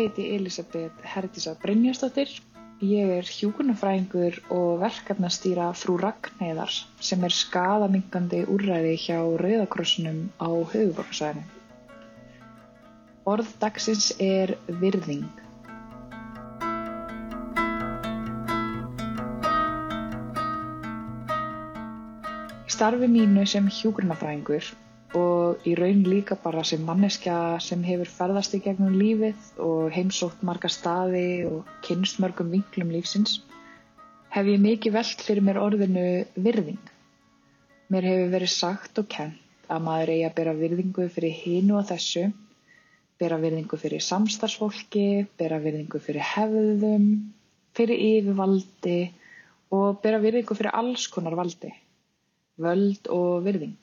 Heiti Elisabeth Herdísa Brynjastóttir. Ég er hjúkunarfræðingur og verkefnastýra frú Ragnæðar sem er skadamingandi úrræði hjá Rauðakrossunum á höfuborgarsvæðinu. Orð dagsins er virðing. Starfi mínu sem hjúgrunafræðingur og í raun líka bara sem manneskja sem hefur ferðast í gegnum lífið og heimsótt marga staði og kynst mörgum vinklum lífsins hef ég mikið veld fyrir mér orðinu virðing. Mér hefur verið sagt og kent að maður eigi að bera virðingu fyrir hinu og þessu, bera virðingu fyrir samstarfsfólki, bera virðingu fyrir hefðum, fyrir yfirvaldi og bera virðingu fyrir alls konar valdi völd og virðing.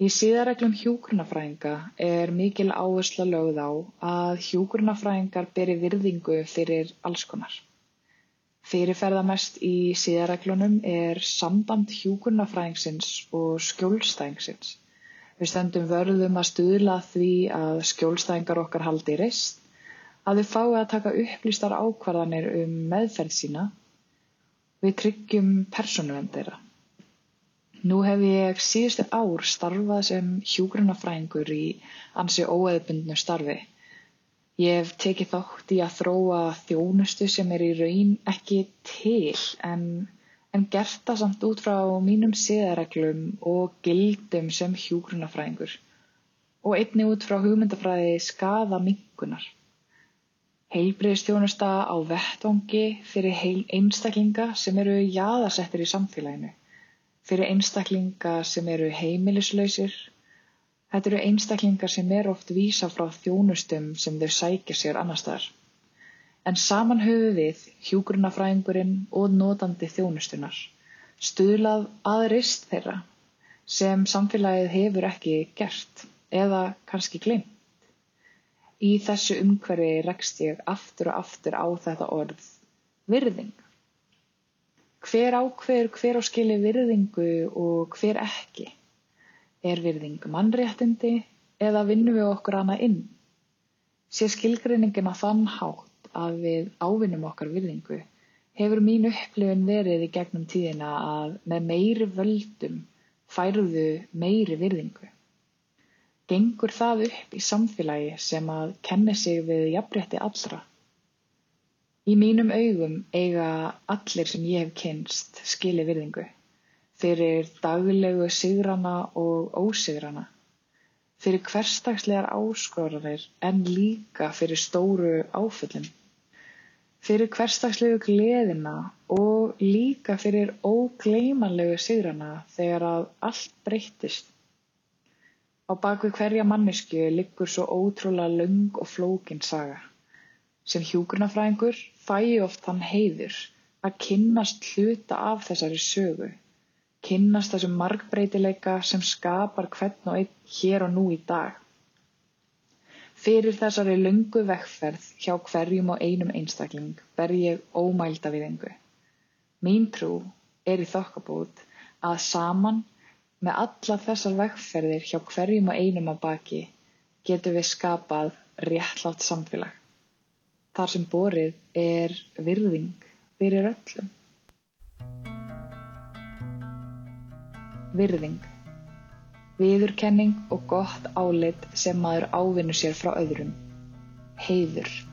Í síðarreglum hjúgrunafræðinga er mikil áhersla lögð á að hjúgrunafræðingar beri virðingu fyrir alls konar. Fyrirferðamest í síðarreglunum er samband hjúgrunafræðingsins og skjólstæðingsins. Við stöndum vörðum að stuðla því að skjólstæðingar okkar haldi reist, að þau fái að taka upplýstar ákvarðanir um meðferð sína, við tryggjum persónuvenn þeirra. Nú hef ég síðustu ár starfað sem hjúgrunafræðingur í ansi óeðbundnu starfi. Ég hef tekið þátt í að þróa þjónustu sem er í raun ekki til en, en gert það samt út frá mínum siðareglum og gildum sem hjúgrunafræðingur og einni út frá hugmyndafræði skaða mingunar. Heilbreyðstjónusta á vettvangi fyrir einstaklinga sem eru jaðarsettir í samfélaginu fyrir einstaklinga sem eru heimilislausir. Þetta eru einstaklingar sem er oft vísa frá þjónustum sem þau sækja sér annar staðar. En saman höfu við, hjúgrunafræðingurinn og notandi þjónustunar, stuðlað aðrist þeirra sem samfélagið hefur ekki gert eða kannski glimt. Í þessu umhverfi rekst ég aftur og aftur á þetta orð virðing hver ákveður hver á skili virðingu og hver ekki? Er virðing mannréttindi eða vinnum við okkur hana inn? Sé skilgreiningin að þann hátt að við ávinnum okkar virðingu hefur mín upplifin verið í gegnum tíðina að með meiri völdum færðu meiri virðingu. Gengur það upp í samfélagi sem að kenni sig við jafnrétti allra? Í mínum augum eiga allir sem ég hef kynst skili virðingu fyrir daglegu sigrana og ósigrana, fyrir hverstagslegar áskoranir en líka fyrir stóru áföllin, fyrir hverstagslegu gleðina og líka fyrir ógleymanlegu sigrana þegar að allt breyttist. Á bakvið hverja mannesku liggur svo ótrúlega laung og flókin saga. Sem hjúgrunafræðingur fæ ég oft þann heiður að kynnast hluta af þessari sögu, kynnast þessum margbreytileika sem skapar hvern og einn hér og nú í dag. Fyrir þessari lungu vekkferð hjá hverjum og einum einstakling ber ég ómælda við engu. Mín trú er í þokkabót að saman með alla þessar vekkferðir hjá hverjum og einum að baki getum við skapað réttlátt samfélag þar sem borið er virðing fyrir öllum. Virðing. Viðurkenning og gott álit sem maður ávinnu sér frá öðrum. Heiður.